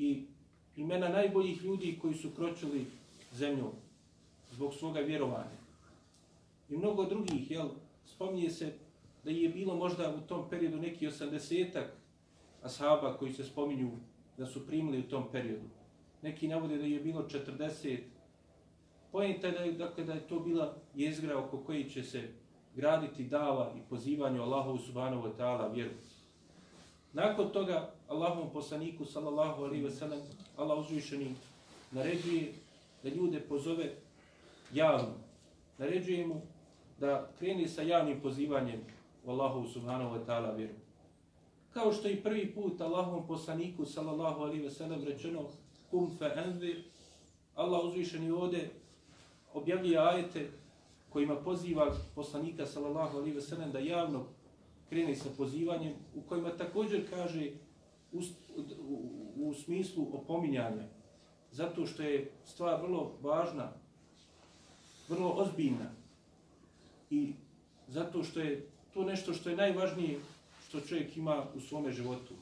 i imena najboljih ljudi koji su kročili zemlju zbog svoga vjerovanja. I mnogo drugih, jel, spominje se da je bilo možda u tom periodu neki osamdesetak ashaba koji se spominju da su primili u tom periodu. Neki navode da je bilo 40. Pojenta je da je, dakle, da je to bila jezgra oko koji će se graditi dava i pozivanje Allahu subhanahu wa ta'ala vjeru. Nakon toga Allahom poslaniku sallallahu alaihi ve sellem, Allah uzvišeni naređuje da ljude pozove javno. Naređuje mu da kreni sa javnim pozivanjem u Allahu subhanahu wa ta'ala vjeru. Kao što i prvi put Allahom poslaniku sallallahu alaihi ve sellem, rečeno kum fe envir, Allah uzvišeni ovde objavljuje ajete kojima poziva poslanika sallallahu alaihi ve sellem da javno krene sa pozivanjem u kojima također kaže u, u, u smislu opominjanja zato što je stvar vrlo važna vrlo ozbiljna i zato što je to nešto što je najvažnije što čovjek ima u svome životu.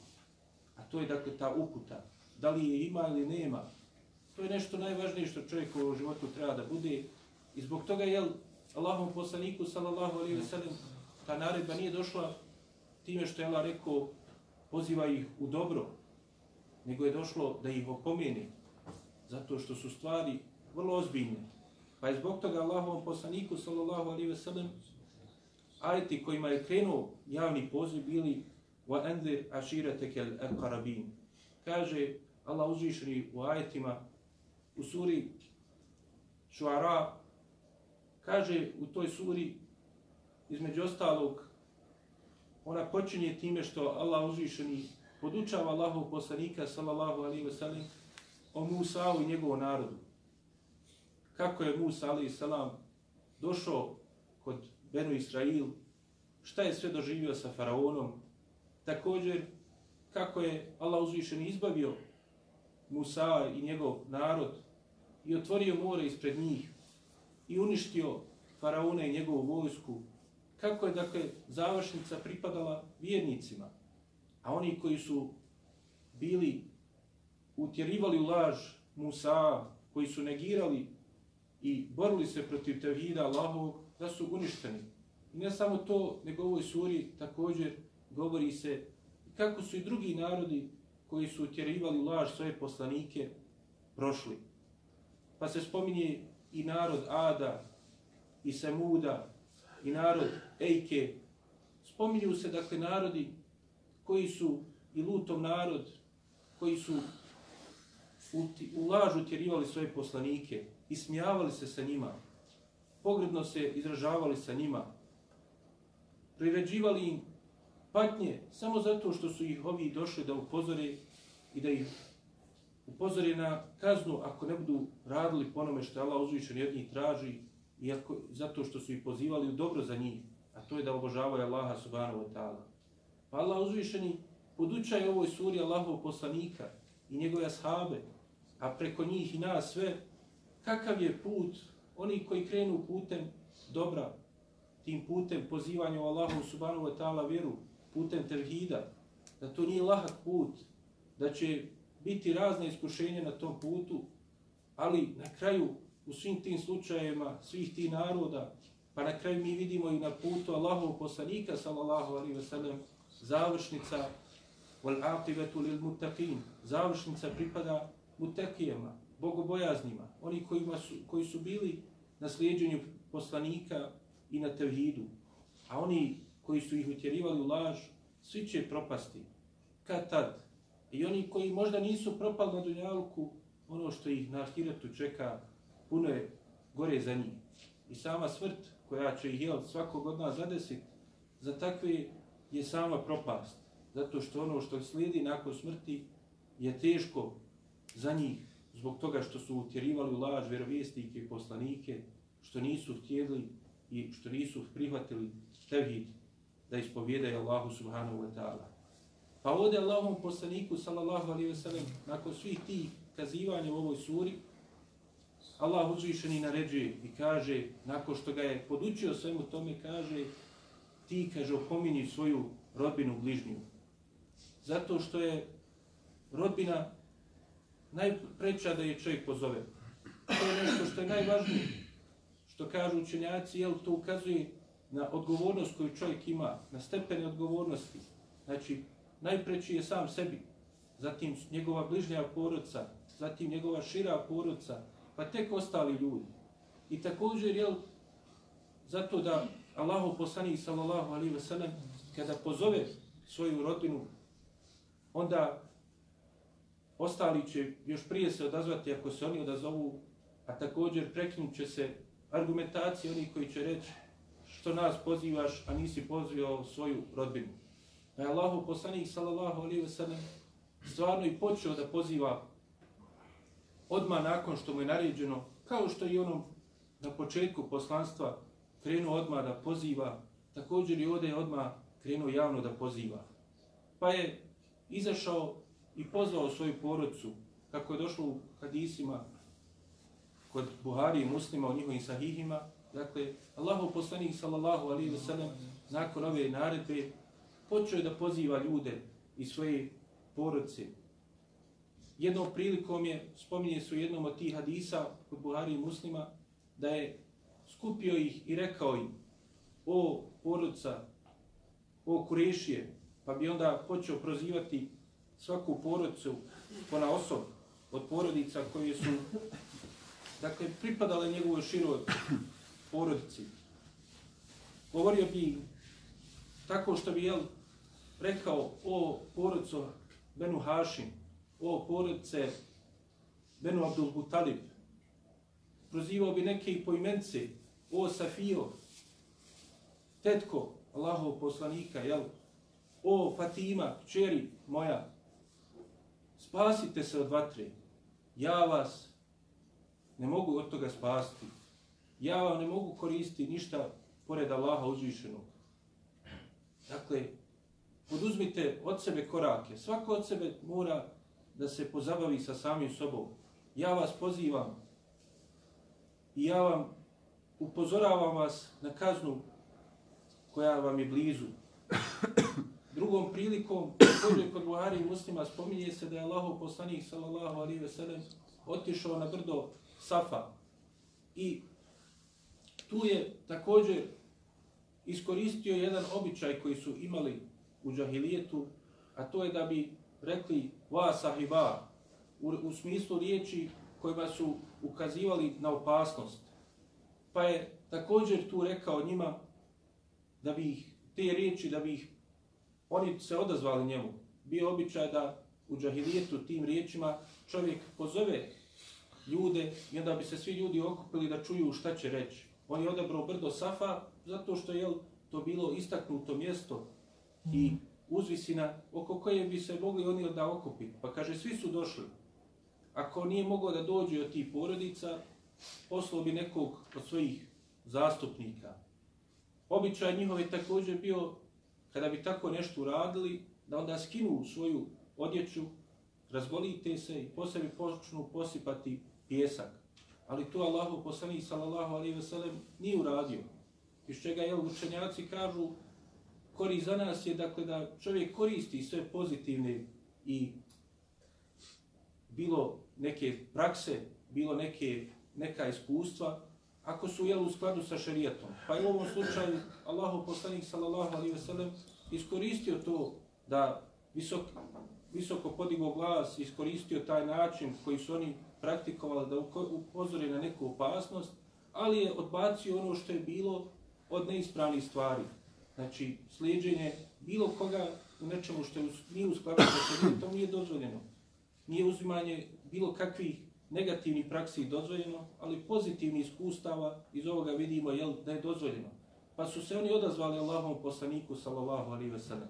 A to je dakle ta uputa. Da li je ima ili nema. To je nešto najvažnije što čovjek u životu treba da bude. I zbog toga je Allahom poslaniku sallallahu alaihi ve sellem ta naredba nije došla time što je Allah rekao poziva ih u dobro, nego je došlo da ih opomeni zato što su stvari vrlo ozbiljne. Pa je zbog toga Allahovom poslaniku sallallahu alaihi ve sellem ajeti kojima je krenuo javni poziv bili wa anzir ashiratak al-qarabin. Kaže Allah uzvišeni u ajetima u suri Šuara kaže u toj suri između ostalog ona počinje time što Allah uzvišeni podučava Allahov poslanika sallallahu alaihi ve sellem o Musa i njegovom narodu. Kako je Musa alaihi salam došao kod Benu Israil, šta je sve doživio sa faraonom, također kako je Allah uzvišeni izbavio Musa i njegov narod i otvorio more ispred njih i uništio faraona i njegovu vojsku, kako je dakle završnica pripadala vjernicima, a oni koji su bili utjerivali laž Musa, koji su negirali i borili se protiv tevhida Allahovog, da su uništeni. I ne samo to, nego u ovoj suri također govori se kako su i drugi narodi koji su utjerivali laž svoje poslanike prošli. Pa se spominje i narod Ada, i Samuda, i narod Ejke. Spominju se dakle narodi koji su i lutom narod, koji su u lažu tjerivali svoje poslanike i smijavali se sa njima, pogredno se izražavali sa njima, priređivali im patnje samo zato što su ih ovi došli da upozore i da ih upozore na kaznu ako ne budu radili po onome što je Allah uzvišen jedni traži Iako, zato što su ih pozivali u dobro za njih, a to je da obožavaju Allaha subhanahu wa ta'ala. Pa Allah uzvišeni podučaje ovoj suri Allahov poslanika i njegove ashabe, a preko njih i nas sve, kakav je put oni koji krenu putem dobra, tim putem pozivanja u Allahu subhanahu wa ta'ala vjeru, putem tevhida, da to nije lahak put, da će biti razne iskušenja na tom putu, ali na kraju u svim tim slučajevima, svih tih naroda, pa na kraju mi vidimo i na putu Allahov poslanika, sallallahu alaihi ve sellem, završnica wal aqibatu lil muttaqin završnica pripada mutakijama bogobojaznima oni koji su koji su bili na slijedeњu poslanika i na tevhidu. A oni koji su ih utjerivali u laž, svi će propasti. Kad tad? I oni koji možda nisu propali na dunjalku, ono što ih na ahiretu čeka, puno je gore za njih. I sama smrt koja će ih jel, svakog od nas zadesiti, za takve je sama propast. Zato što ono što slijedi nakon smrti je teško za njih, zbog toga što su utjerivali u laž vjerovjesnike i poslanike, što nisu htjeli i što nisu prihvatili tevhid da ispovjedaju Allahu subhanahu wa ta'ala. Pa ovdje Allahom poslaniku sallallahu alaihi wa sallam nakon svih tih kazivanja u ovoj suri Allah uzvišeni naređuje i kaže nakon što ga je podučio svemu tome kaže ti kaže opomini svoju rodbinu bližnju. Zato što je rodbina najpreća da je čovjek pozove. To je nešto što je najvažnije. Što kažu učenjaci, jel, to ukazuje na odgovornost koju čovjek ima, na stepene odgovornosti. Znači, najpreći je sam sebi, zatim njegova bližnja porodica, zatim njegova šira porodica, pa tek ostali ljudi. I također, jel, zato da Allahu poslanik sallallahu alaihi ve sellem kada pozove svoju rodinu, onda ostali će još prije se odazvati ako se oni odazovu, a također prekinut će se argumentacije onih koji će reći što nas pozivaš, a nisi pozvio svoju rodbinu. Pa je Allahu poslanik sallallahu alaihi ve sellem stvarno i počeo da poziva odma nakon što mu je naređeno, kao što i onom na početku poslanstva krenuo odma da poziva, također i ovdje je odma krenuo javno da poziva. Pa je izašao i pozvao svoju porodcu, kako je došlo u hadisima kod Buhari i muslima u njihovim sahihima, dakle, Allahu poslanik sallallahu alaihi ve sellem nakon ove naredbe počeo je da poziva ljude i svoje porodce. Jednom prilikom je, spominje su jednom od tih hadisa kod Buhari i muslima, da je skupio ih i rekao im, o porodca, o kurešije, pa bi onda počeo prozivati svaku porodcu po na osob od porodica koje su dakle, pripadale njegovoj široj porodici. Govorio bi tako što bi jel, rekao o porodcu Benu Hašim, o porodice Benu Abdul Butalib, prozivao bi neke i poimence, o Safio, tetko Allahov poslanika, jel? O Fatima, čeri moja, spasite se od vatre. Ja vas ne mogu od toga spasti. Ja vam ne mogu koristiti ništa pored Allaha uzvišenog. Dakle, poduzmite od sebe korake. Svako od sebe mora da se pozabavi sa samim sobom. Ja vas pozivam i ja vam upozoravam vas na kaznu koja vam je blizu. Drugom prilikom, također kod Buhari i muslima, spominje se da je Allah poslanik sallallahu alaihi ve sellem otišao na brdo Safa. I tu je također iskoristio jedan običaj koji su imali u džahilijetu, a to je da bi rekli va sahiba, u, u smislu riječi kojima su ukazivali na opasnost. Pa je također tu rekao njima da bi ih, te riječi, da bi ih oni se odazvali njemu. Bio običaj da u džahilijetu tim riječima čovjek pozove ljude i onda bi se svi ljudi okupili da čuju šta će reći. On je odabrao brdo Safa zato što je to bilo istaknuto mjesto i uzvisina oko koje bi se mogli oni da okupiti. Pa kaže, svi su došli. Ako nije mogao da dođe od tih porodica, poslao bi nekog od svojih zastupnika. Običaj njihov je također bio, kada bi tako nešto uradili, da onda skinu svoju odjeću, razgolite se i posebi počnu posipati pjesak. Ali to Allahu poslani sallallahu alaihi ve sellem nije uradio. Iz čega je učenjaci kažu korist za nas je dakle da čovjek koristi sve pozitivne i bilo neke prakse, bilo neke neka iskustva ako su jel u skladu sa šerijatom. Pa je u ovom slučaju Allahu poslanik sallallahu alaihi ve sellem iskoristio to da visok, visoko podigo glas, iskoristio taj način koji su oni praktikovali da upozori na neku opasnost, ali je odbacio ono što je bilo od neispravnih stvari. Znači, slijedženje bilo koga u nečemu što nije u skladu sa šerijatom nije dozvoljeno. Nije uzimanje bilo kakvih negativnih praksi dozvoljeno, ali pozitivni iskustava iz ovoga vidimo jel, da je dozvoljeno. Pa su se oni odazvali Allahom poslaniku sallallahu alaihi ve sellem.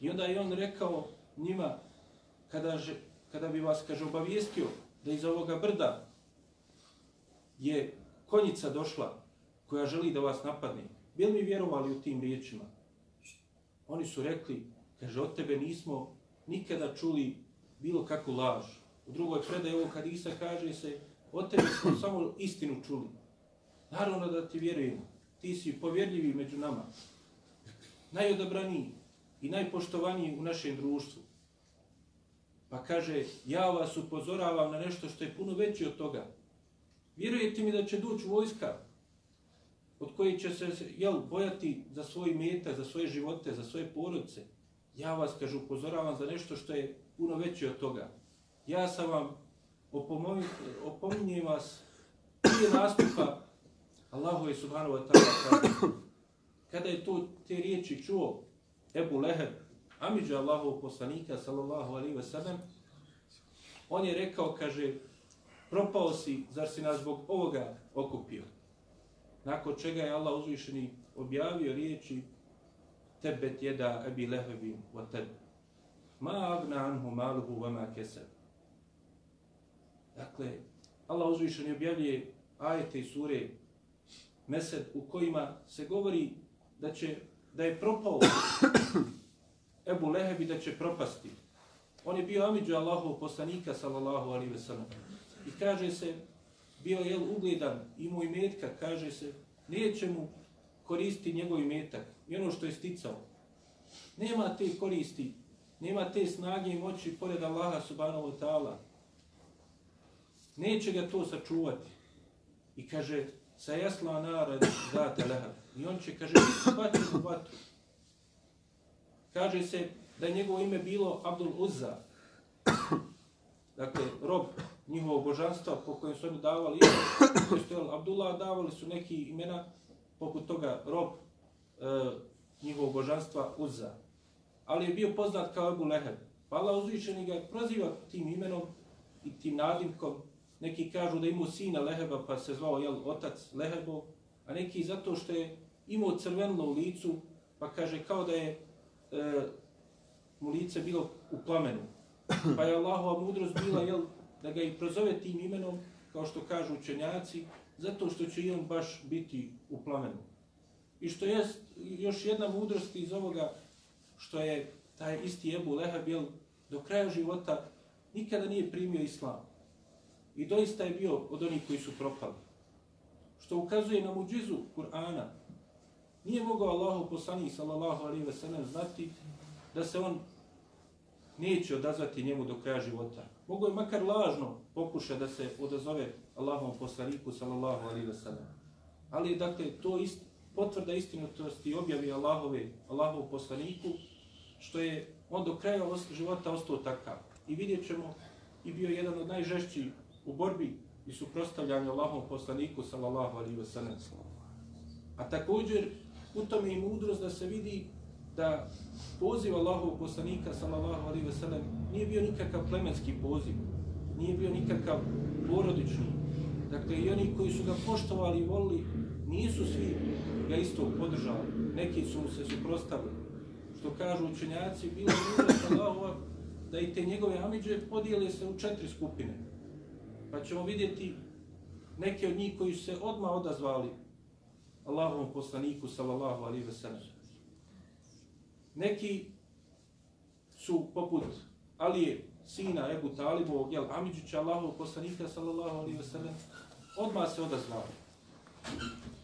I onda je on rekao njima, kada, že, kada bi vas, kaže, obavijestio da iz ovoga brda je konjica došla koja želi da vas napadne, bili mi vjerovali u tim riječima? Oni su rekli, kaže, od tebe nismo nikada čuli bilo kakvu laž. U drugoj predaji ovog hadisa kaže se, od tebe smo samo istinu čuli. Naravno da ti vjerujemo. Ti si povjerljivi među nama. Najodabraniji i najpoštovaniji u našem društvu. Pa kaže, ja vas upozoravam na nešto što je puno veće od toga. Vjerujete mi da će doći vojska od koji će se jel, bojati za svoj metak, za svoje živote, za svoje porodice. Ja vas, kažu, upozoravam za nešto što je puno veće od toga. Ja sam vam opominjem vas prije nastupa Allahu subhanahu wa ta'ala kada je to te riječi čuo Ebu Leheb, Amidža Allahov poslanika, sallallahu alaihi wa sallam, on je rekao, kaže, propao si, zar si nas zbog ovoga okupio? Nakon čega je Allah uzvišeni objavio riječi tebet jeda ebi lehebin wa teb. Ma agna anhu maluhu wa ma keseb. Dakle, Allah uzvišeni objavljuje ajete i sure Mesed u kojima se govori da će da je propao Ebu Lehebi da će propasti. On je bio Amidžu Allahov poslanika, sallallahu alaihi ve sellem. I kaže se, bio je ugledan, imao i metka, kaže se, neće mu koristiti njegov metak i ono što je sticao. Nema te koristi, nema te snage i moći pored Allaha subhanahu wa ta'ala. Neće ga to sačuvati. I kaže, sa jasla narad zate lehab. I on će, kaže, bačen u vatru. Kaže se da je njegovo ime bilo Abdul Uzza. Dakle, rob njihovog božanstva po kojem su oni davali ime. Abdullah davali su neki imena poput toga rob e, njihovog božanstva Uzza. Ali je bio poznat kao Ebu Leheb. Pa Allah uzvišeni ga proziva tim imenom i tim nadimkom. Neki kažu da imao sina Leheba pa se zvao jel, otac Lehebo, a neki zato što je imao crvenilo u licu, pa kaže kao da je e, mu lice bilo u plamenu. Pa je Allahova mudrost bila jel, da ga i prozove tim imenom, kao što kažu učenjaci, zato što će i on baš biti u plamenu. I što je još jedna mudrost iz ovoga, što je taj isti Ebu Leheb jel, do kraja života nikada nije primio islam. I doista je bio od onih koji su propali. Što ukazuje na muđizu Kur'ana, Nije mogao Allahu poslanik sallallahu alejhi ve sellem znati da se on neće odazvati njemu do kraja života. Mogu je makar lažno pokuša da se odazove Allahom poslaniku sallallahu alaihi wa sallam. Ali dakle to ist, potvrda istinitosti objavi Allahove Allahov poslaniku što je on do kraja života ostao takav. I vidjet ćemo i bio jedan od najžešćih u borbi i suprostavljanju Allahom poslaniku sallallahu alaihi wa sallam. A također u tome i mudrost da se vidi da poziv Allahov poslanika sallallahu alaihi ve sellem nije bio nikakav plemenski poziv, nije bio nikakav porodični. Dakle, i oni koji su ga poštovali i volili, nisu svi ga isto podržali. Neki su se suprostavili. Što kažu učenjaci, bilo je mudrost Allahova da i te njegove amidže podijele se u četiri skupine. Pa ćemo vidjeti neke od njih koji su se odmah odazvali Allahovom poslaniku sallallahu alaihi ve sellem. Neki su poput Alije, sina Ebu Talibovog, jel, Amidžića Allahovog poslanika sallallahu alaihi ve sellem, odmah se odazvali.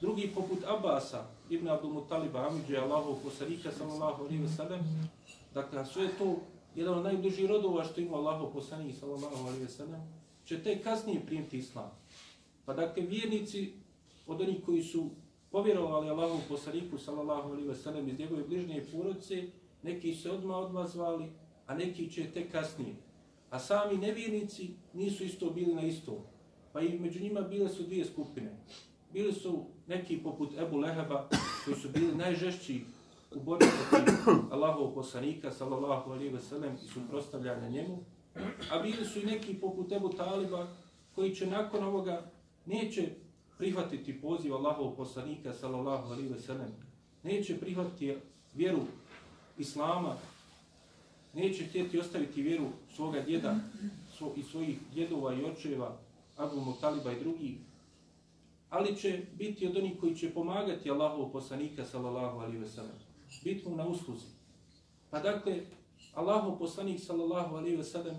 Drugi poput Abasa, Ibn Abdul Mutaliba, Amidžića Allahovog poslanika sallallahu alaihi ve sellem, dakle, sve je to jedan od najbližih rodova što ima Allahov poslanik sallallahu alaihi ve sellem, će te kasnije primiti islam. Pa dakle, vjernici od onih koji su povjerovali Allahu poslaniku sallallahu alaihi wasallam iz njegove bližnje porodice, neki se odma odmazvali, a neki će tek kasnije. A sami nevjernici nisu isto bili na isto. Pa i među njima bile su dvije skupine. Bili su neki poput Ebu Leheba, koji su bili najžešći u borbi protiv Allahovog poslanika, sallallahu alaihi ve sellem, i su prostavljali njemu. A bili su i neki poput Ebu Taliba, koji će nakon ovoga neće prihvatiti poziv Allahov poslanika sallallahu alaihi ve sellem, neće prihvatiti vjeru islama, neće htjeti ostaviti vjeru svoga djeda svo, i svojih djedova i očeva, Abu Mutaliba i drugih, ali će biti od onih koji će pomagati Allahov poslanika sallallahu alaihi ve sellem, biti mu na usluzi. Pa dakle, Allahov poslanik sallallahu alaihi ve sellem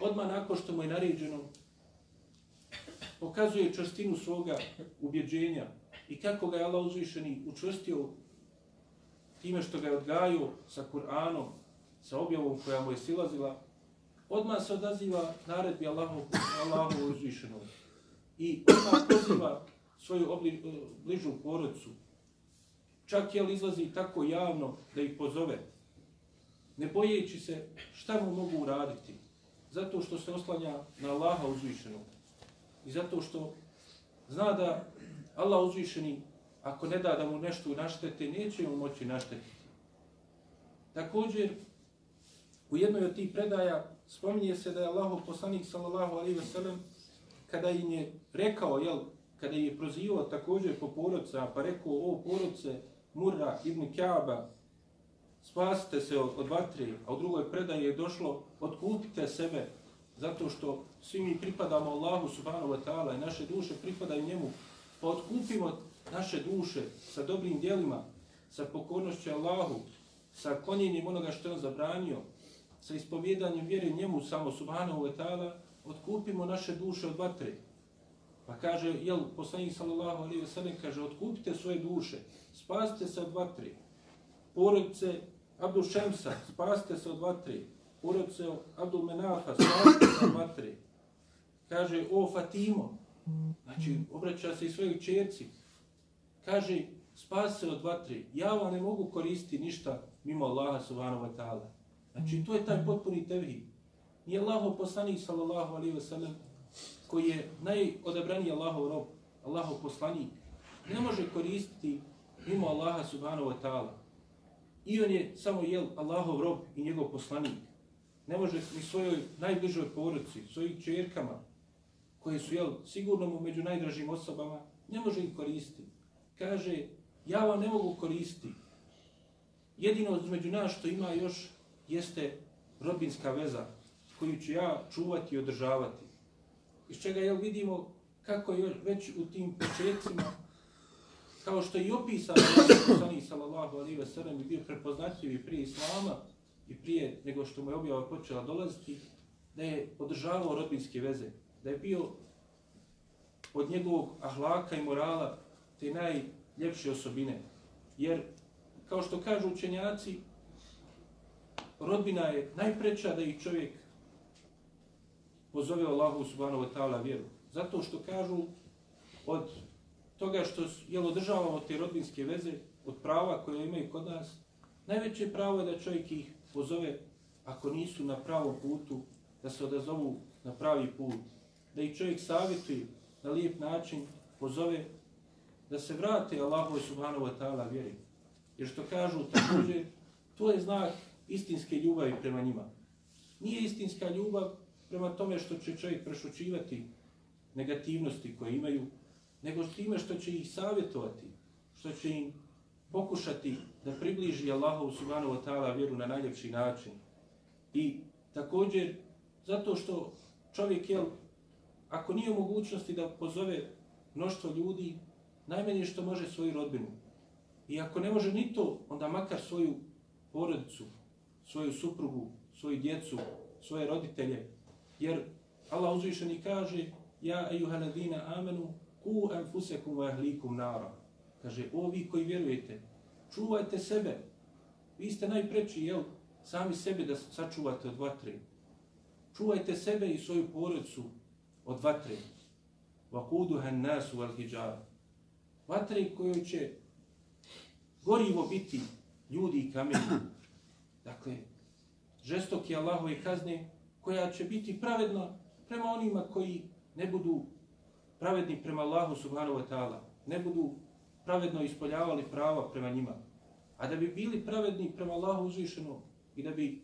odmah nakon što mu je naređeno pokazuje čvrstinu svoga ubjeđenja i kako ga je Allah uzvišeni učvrstio time što ga je odgajio sa Kur'anom, sa objavom koja mu je silazila, odmah se odaziva naredbi Allahu, Allahu uzvišenom. I odmah poziva svoju obli, eh, bližu porodcu. Čak je izlazi tako javno da ih pozove. Ne bojeći se šta mu mogu uraditi. Zato što se oslanja na Allaha uzvišenog. I zato što zna da Allah uzvišeni, ako ne da da mu nešto naštete, neće mu moći naštetiti. Također, u jednoj od tih predaja spominje se da je Allahov poslanik sallallahu alaihi ve sellem kada im je rekao, jel, kada je prozivao također po porodca, pa rekao, o porodce Murra ibn Kaaba, spasite se od, od vatre, a u drugoj predaji je došlo, otkupite sebe, zato što svi mi pripadamo Allahu subhanahu wa ta'ala i naše duše pripadaju njemu, pa otkupimo naše duše sa dobrim dijelima, sa pokornošću Allahu, sa konjenjem onoga što je on zabranio, sa ispovjedanjem vjere njemu samo subhanahu wa ta'ala, otkupimo naše duše od vatre. Pa kaže, jel, poslanik sallallahu alaihi wa sallam kaže, otkupite svoje duše, spasite se od vatre. Porodice Abdul Šemsa, spasite se od vatre. Porodice Abdul Menafa, spasite se od vatre. Kaže, o Fatimo, znači, obraća se i svojoj čerci. Kaže, spasite se od vatre. Ja vam ne mogu koristiti ništa mimo Allaha subhanahu wa ta'ala. Znači, to je taj potpuni tevhid. Nije Allaho poslanik sallallahu alaihi wa sallam koji je najodabraniji Allahov rob, Allahov poslanik, ne može koristiti mimo Allaha subhanahu wa ta'ala. I on je samo jel Allahov rob i njegov poslanik. Ne može ni svojoj najbližoj porodici, svojim čerkama, koje su jel, sigurno mu među najdražim osobama, ne može ih koristiti. Kaže, ja vam ne mogu koristiti. Jedino među nas što ima još jeste rodbinska veza koju ću ja čuvati i održavati. Iz čega jel vidimo kako je već u tim početcima, kao što je i opisano Sani sallallahu alaihi ve sellem i bio prepoznatljiv i prije Islama i prije nego što mu je objava počela dolaziti, da je održavao rodbinske veze, da je bio od njegovog ahlaka i morala te najljepše osobine. Jer, kao što kažu učenjaci, rodbina je najpreča da ih čovjek pozove Allahu subhanahu wa ta'ala vjeru. Zato što kažu od toga što je održavamo te rodbinske veze, od prava koje imaju kod nas, najveće pravo je da čovjek ih pozove ako nisu na pravom putu, da se odazovu na pravi put, da ih čovjek savjetuje na lijep način, pozove da se vrate Allahu subhanahu wa ta'ala vjeri. Jer što kažu također, to je znak istinske ljubavi prema njima. Nije istinska ljubav prema tome što će čovjek prešučivati negativnosti koje imaju, nego s time što će ih savjetovati, što će im pokušati da približi Allahu subhanahu wa ta'ala vjeru na najljepši način. I također, zato što čovjek, jel, ako nije u mogućnosti da pozove mnoštvo ljudi, najmanje što može svoju rodbinu. I ako ne može ni to, onda makar svoju porodicu, svoju suprugu, svoju djecu, svoje roditelje. Jer Allah uzvišeni kaže Ja ejuhaladina amenu ku enfusekum wa ahlikum nara. Kaže, ovi koji vjerujete, čuvajte sebe. Vi ste najpreči, jel, sami sebe da sačuvate od vatre. Čuvajte sebe i svoju porodicu od vatre. Vakuduha nasu wal hijab. Vatre kojoj će gorivo biti ljudi i kameni. Dakle, žestoki Allahove kazne koja će biti pravedna prema onima koji ne budu pravedni prema Allahu subhanahu wa ta'ala, ne budu pravedno ispoljavali prava prema njima. A da bi bili pravedni prema Allahu uzvišenom i da bi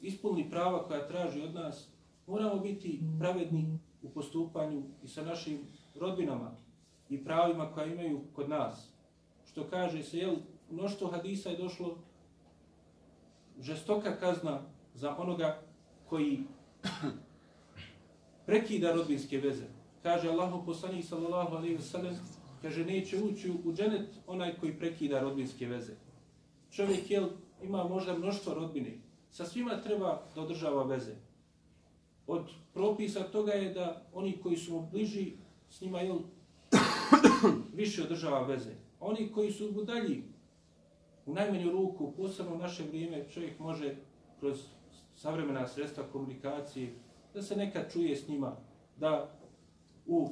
ispunili prava koja traži od nas, moramo biti pravedni u postupanju i sa našim rodbinama i pravima koja imaju kod nas. Što kaže se, jel, mnoštvo hadisa je došlo žestoka kazna za onoga koji prekida rodbinske veze. Kaže Allahu poslanik sallallahu alejhi ve sellem, kaže neće ući u dženet onaj koji prekida rodbinske veze. Čovjek jel ima možda mnoštvo rodbine. Sa svima treba da održava veze. Od propisa toga je da oni koji su mu bliži s njima je više održava veze. Oni koji su mu dalji u najmanju ruku, posebno u naše vrijeme, čovjek može kroz savremena sredstva komunikacije, da se nekad čuje s njima, da u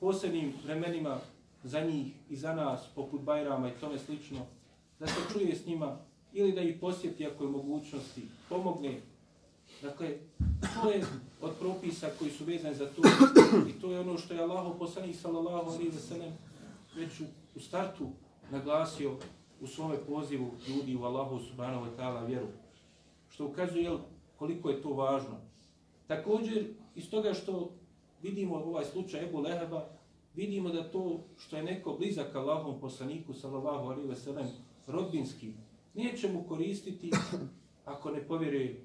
posebnim vremenima za njih i za nas, poput Bajrama i tome slično, da se čuje s njima ili da ih posjeti ako je mogućnosti, pomogne. Dakle, to je od propisa koji su vezani za to i to je ono što je Allah poslanik sallallahu alaihi wa sallam već u, u startu naglasio u svome pozivu ljudi u Allahu subhanahu wa ta'ala vjeru. Što ukazuje koliko je to važno. Također, iz toga što vidimo ovaj slučaj Ebu Leheba, vidimo da to što je neko blizak Allahom poslaniku, sallallahu alaihi ve sellem, rodbinski, neće mu koristiti ako ne povjeruje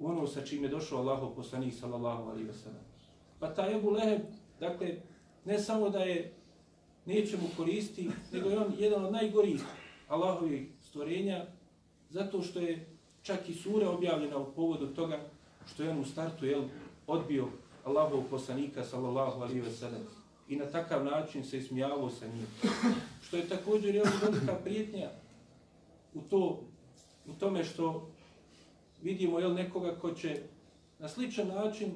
ono sa čime je došao Allahov poslanik, sallallahu alaihi wasallam. Pa taj Ebu Leheb, dakle, ne samo da je neće mu koristi, nego je on jedan od najgorijih Allahovih stvorenja, zato što je čak i sura objavljena u povodu toga što je on u startu jel, odbio Allahov poslanika sallallahu alaihi ve sellem i na takav način se ismijavao sa njim. Što je također jel, velika prijetnja u, to, u tome što vidimo jel, nekoga ko će na sličan način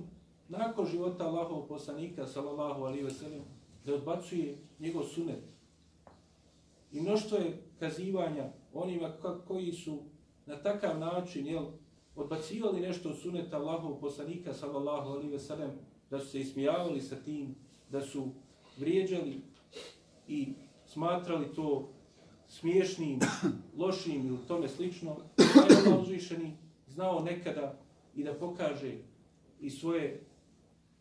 nakon života Allahov poslanika sallallahu alaihi ve sellem da odbacuje njegov sunet. I mnoštvo je kazivanja onima koji su na takav način jel, odbacivali nešto od suneta Allahov poslanika sallallahu alaihi ve sellem, da su se ismijavali sa tim, da su vrijeđali i smatrali to smiješnim, lošim ili tome slično, da je Allah uzvišeni znao nekada i da pokaže i svoje,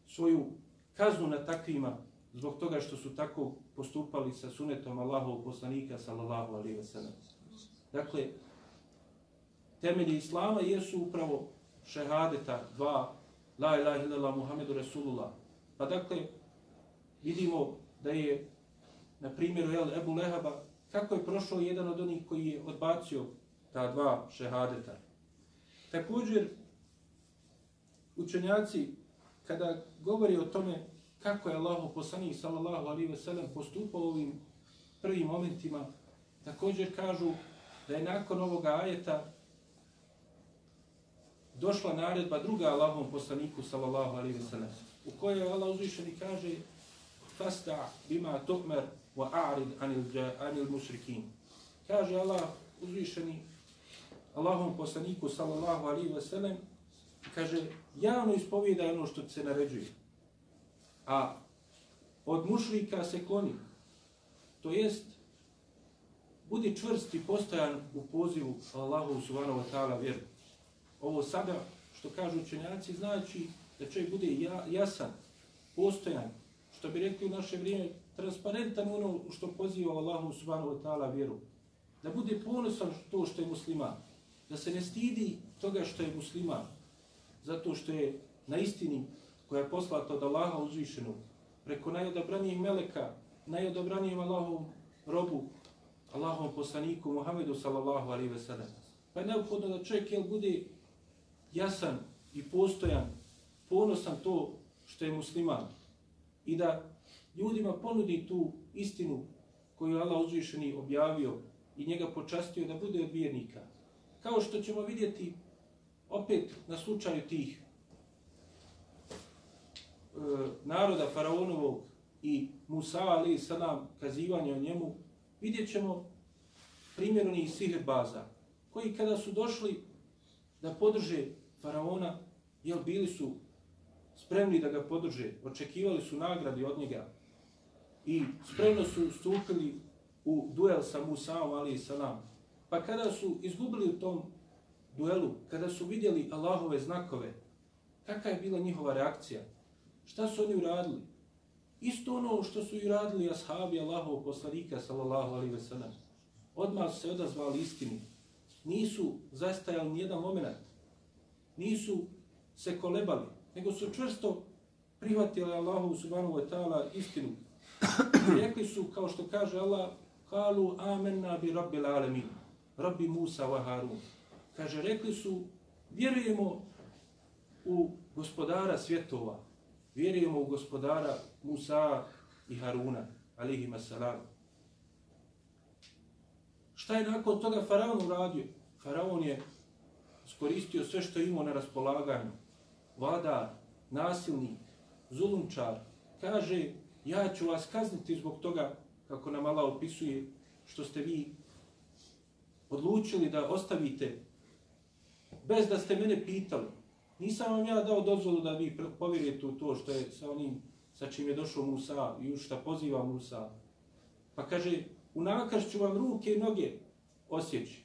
svoju kaznu na takvima zbog toga što su tako postupali sa sunetom Allahovog poslanika sallallahu alaihi ve sellem. Dakle, temelji islama jesu upravo šehadeta dva la ilaha illallah Muhammedu Rasulullah. Pa dakle, vidimo da je na primjeru El Ebu Lehaba kako je prošao jedan od onih koji je odbacio ta dva šehadeta. Također, učenjaci, kada govori o tome kako je Allah poslanik sallallahu alaihi ve sellem postupao ovim prvim momentima, također kažu da je nakon ovoga ajeta došla naredba druga Allahom poslaniku sallallahu alaihi ve sellem, u kojoj Allah uzvišeni kaže fasta bima tukmer wa a'rid anil, anil mušrikin. Kaže Allah uzvišeni Allahom poslaniku sallallahu alaihi wa sallam kaže javno ispovijeda ono što se naređuje. A od mušlika se kloni. To jest budi čvrst i postojan u pozivu Allahu subhanahu wa ta'ala vjeru ovo sada, što kažu učenjaci, znači da čovjek bude jasan, postojan, što bi rekli u naše vrijeme, transparentan ono što poziva Allahu subhanahu wa ta'ala vjeru. Da bude ponosan to što je musliman. Da se ne stidi toga što je musliman. Zato što je na istini koja je poslata od Allaha uzvišenu preko najodabranijeg meleka, najodabranijem Allahom robu, Allahom poslaniku Muhammedu sallallahu alaihi ve sellem. Pa je neophodno da čovjek jel, bude jasan i postojan, ponosan to što je musliman i da ljudima ponudi tu istinu koju je Allah uzvišeni objavio i njega počastio da bude od vjernika. Kao što ćemo vidjeti opet na slučaju tih e, naroda faraonovog i Musa ali salam kazivanja o njemu, vidjet ćemo primjerni onih baza koji kada su došli da podrže faraona, jel bili su spremni da ga podrže, očekivali su nagradi od njega i spremno su stupili u duel sa Musaom, ali i salam. Pa kada su izgubili u tom duelu, kada su vidjeli Allahove znakove, kakva je bila njihova reakcija? Šta su oni uradili? Isto ono što su i radili ashabi Allahov poslanika, sallallahu alaihi ve sallam. Odmah su se odazvali istini. Nisu zastajali nijedan moment nisu se kolebali, nego su čvrsto prihvatili Allahu subhanahu wa ta'ala istinu. I rekli su, kao što kaže Allah, kalu amenna bi rabbil alamin, rabbi Musa wa Harun. Kaže, rekli su, vjerujemo u gospodara svjetova, vjerujemo u gospodara Musa i Haruna, alihima salam. Šta je nakon toga faraon uradio? Faraon je skoristio sve što imao na raspolaganju, vladar, nasilnik, zulumčar, kaže, ja ću vas kazniti zbog toga, kako nam Allah opisuje, što ste vi odlučili da ostavite, bez da ste mene pitali. Nisam vam ja dao dozvolu da vi povjerujete u to što je sa onim sa čim je došao Musa i u šta poziva Musa. Pa kaže, u nakašću vam ruke i noge osjeći.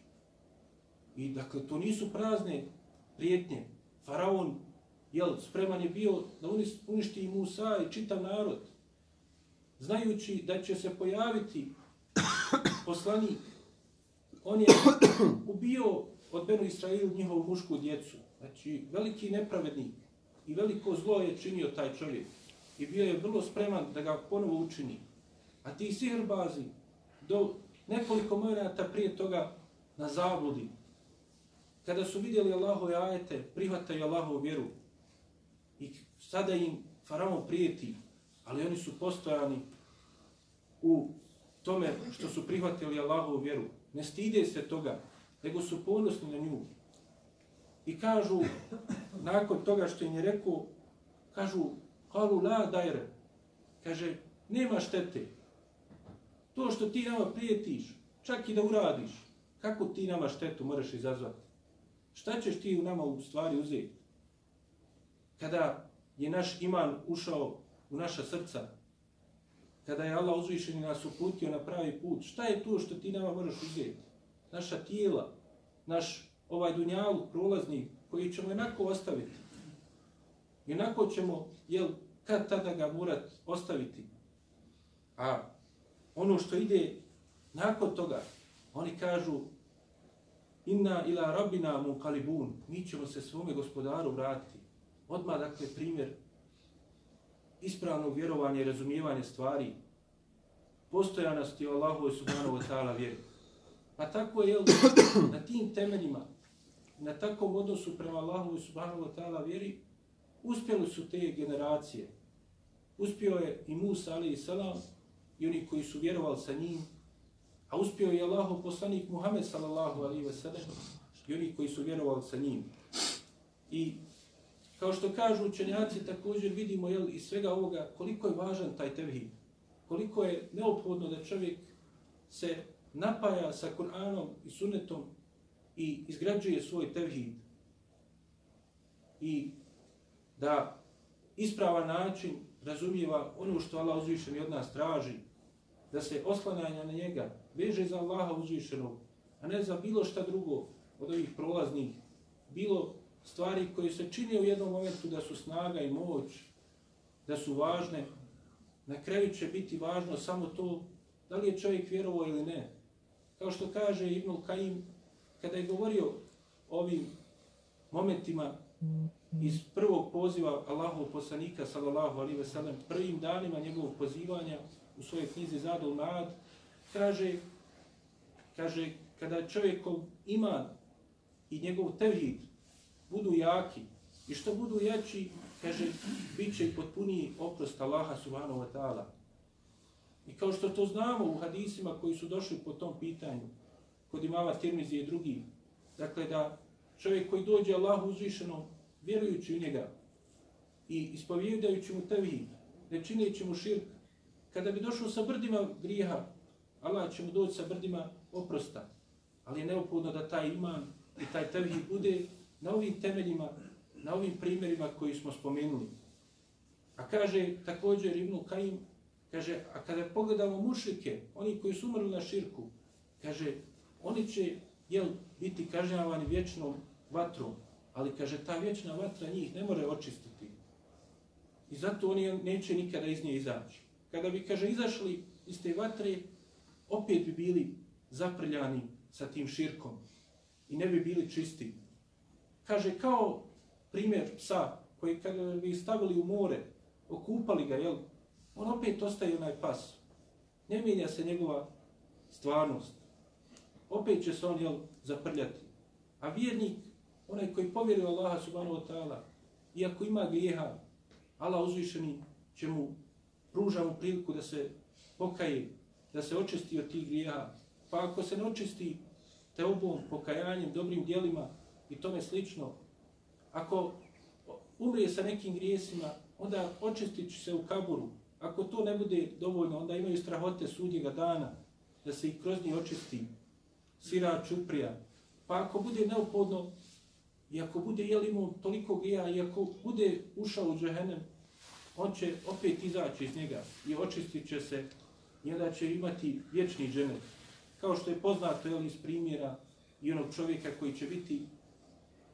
I dakle, to nisu prazne prijetnje. Faraon, jel, spreman je bio da uništi i Musa i čitav narod, znajući da će se pojaviti poslanik. On je ubio od Benu Israilu njihovu mušku djecu. Znači, veliki nepravednik i veliko zlo je činio taj čovjek. I bio je vrlo spreman da ga ponovo učini. A ti sihrbazi, do nekoliko momenta prije toga na zabludi, kada su vidjeli Allahove ajete, prihvataju Allahovu vjeru i sada im faraon prijeti, ali oni su postojani u tome što su prihvatili Allahovu vjeru. Ne stide se toga, nego su ponosni na nju. I kažu, nakon toga što im je rekao, kažu, kalu la dajre, kaže, nema štete. To što ti nama prijetiš, čak i da uradiš, kako ti nama štetu moraš izazvati? Šta ćeš ti u nama u stvari uzeti? Kada je naš iman ušao u naša srca, kada je Allah uzvišen i nas uputio na pravi put, šta je to što ti nama moraš uzeti? Naša tijela, naš ovaj dunjalu prolazni koji ćemo jednako ostaviti. Jednako ćemo, jel, kad tada ga morat ostaviti. A ono što ide nakon toga, oni kažu inna ila rabbina munqalibun, mi ćemo se svome gospodaru vratiti. Odmah, dakle, primjer ispravnog vjerovanja i razumijevanja stvari, postojanosti Allahu subhanahu wa ta'ala vjeri. Pa tako je, na tim temeljima, na takvom odnosu prema Allahu subhanahu wa ta'ala vjeri, uspjeli su te generacije. Uspio je i Musa alaihi salam i oni koji su vjerovali sa njim, a uspio je Allahu poslanik Muhammed sallallahu alaihi wa sallam i oni koji su vjerovali sa njim. I kao što kažu učenjaci, također vidimo jel, iz svega ovoga koliko je važan taj tevhid. Koliko je neophodno da čovjek se napaja sa Kur'anom i sunnetom i izgrađuje svoj tevhid. I da ispravan način razumijeva ono što Allah uzvišeni od nas traži, da se oslanjanja na njega veže za Allaha uzvišenog, a ne za bilo šta drugo od ovih prolaznih, bilo stvari koje se čine u jednom momentu da su snaga i moć, da su važne, na kraju će biti važno samo to da li je čovjek vjerovao ili ne. Kao što kaže Ibnul Kaim, kada je govorio o ovim momentima iz prvog poziva Allahov poslanika sallallahu alejhi ve sellem prvim danima njegovog pozivanja u svojoj knjizi Zadul Mad kaže kaže kada čovjekov iman i njegov tevhid budu jaki i što budu jači kaže biće će potpuniji oprost Allaha subhanahu wa ta'ala i kao što to znamo u hadisima koji su došli po tom pitanju kod imama Tirmizi i drugi dakle da čovjek koji dođe Allahu uzvišenom vjerujući u njega i ispovjedajući mu tevhid, ne čineći mu širk, kada bi došao sa brdima grijeha, Allah će mu doći sa brdima oprosta. Ali je neophodno da taj iman i taj tevhid bude na ovim temeljima, na ovim primjerima koji smo spomenuli. A kaže također Ibnu Kajim, kaže, a kada pogledamo mušike, oni koji su umrli na širku, kaže, oni će jel, biti kažnjavani vječnom vatrom, ali kaže ta vječna vatra njih ne more očistiti. I zato oni neće nikada iz nje izaći. Kada bi, kaže, izašli iz te vatre, opet bi bili zaprljani sa tim širkom i ne bi bili čisti. Kaže, kao primjer psa koji kada bi stavili u more, okupali ga, jel, on opet ostaje onaj pas. Ne mijenja se njegova stvarnost. Opet će se on, jel, zaprljati. A vjernik onaj koji povjeruje Allaha subhanahu wa ta'ala, iako ima grijeha, Allah uzvišeni će mu pruža mu priliku da se pokaje, da se očisti od tih grijeha. Pa ako se ne očisti te obom pokajanjem, dobrim dijelima i tome slično, ako umrije sa nekim grijesima, onda očistit će se u kaburu. Ako to ne bude dovoljno, onda imaju strahote sudnjega dana, da se i kroz njih očisti sira čuprija. Pa ako bude neophodno, i ako bude jel imao toliko grija, i ako bude ušao u džehennem, on će opet izaći iz njega i očistit će se i onda će imati vječni dženet. Kao što je poznato jel, iz primjera i onog čovjeka koji će biti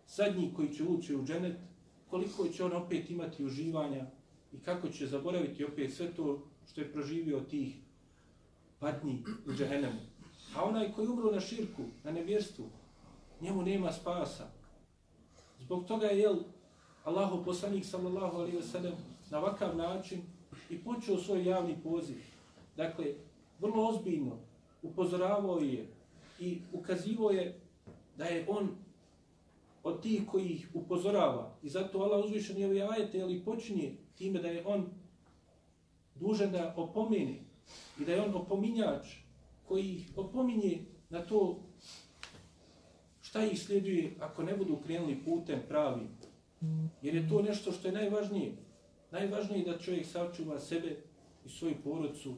zadnji koji će ući u dženet, koliko će on opet imati uživanja i kako će zaboraviti opet sve to što je proživio tih patnji u džehennemu. A onaj koji umro na širku, na nevjerstvu, njemu nema spasa. Zbog toga je jel, Allahu poslanik sallallahu alaihi wa sallam na ovakav način i počeo svoj javni poziv. Dakle, vrlo ozbiljno upozoravao je i ukazivo je da je on od tih koji ih upozorava. I zato Allah uzvišen je ovaj ajete, ali počinje time da je on dužan da opomeni i da je on opominjač koji ih opominje na to šta ih sljeduje ako ne budu krenuli putem pravim. Jer je to nešto što je najvažnije. Najvažnije je da čovjek sačuva sebe i svoju porodcu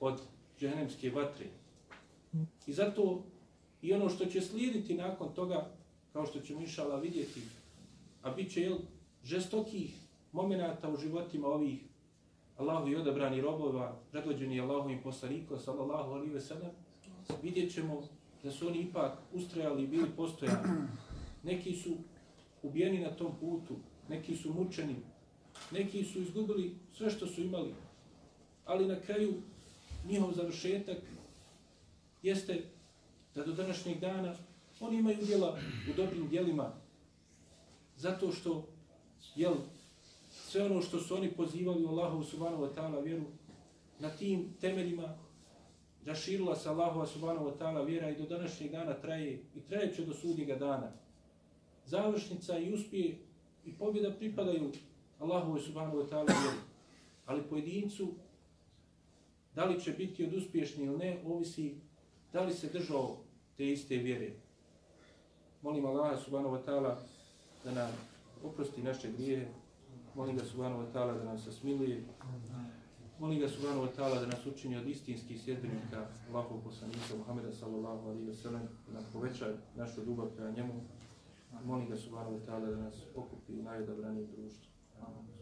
od džehennemske vatre. I zato i ono što će slijediti nakon toga, kao što ćemo išala vidjeti, a bit će jel, žestokih momenata u životima ovih Allahu i odabrani robova, predvođeni Allahu i poslaniko, sallallahu alihi ve sellem, vidjet ćemo da su oni ipak ustrajali i bili postojani. Neki su ubijeni na tom putu, neki su mučeni, neki su izgubili sve što su imali, ali na kraju njihov završetak jeste da do današnjeg dana oni imaju djela u dobrim djelima zato što jel, sve ono što su oni pozivali u Allahu subhanahu wa ta'ala vjeru na tim temeljima raširila se Allahu subhanahu wa ta'ala vjera i do današnjeg dana traje i traje će do sudnjega dana. Završnica i uspije i pobjeda pripadaju Allahu subhanahu wa ta'ala vjeru. Ali pojedincu da li će biti od uspješni ili ne, ovisi da li se držao te iste vjere. Molim Allah subhanahu wa ta'ala da nam oprosti naše grijehe, Molim ga subhanahu wa ta'ala da nam se smiluje. Molim ga subhanahu wa ta'ala da nas učini od istinskih sjedbenika Allahov poslanika Muhammeda sallallahu alaihi wa sallam da nam poveća našu ljubav prema njemu. Molim ga subhanahu wa ta'ala da nas pokupi u najodabranijem društvu. Amin.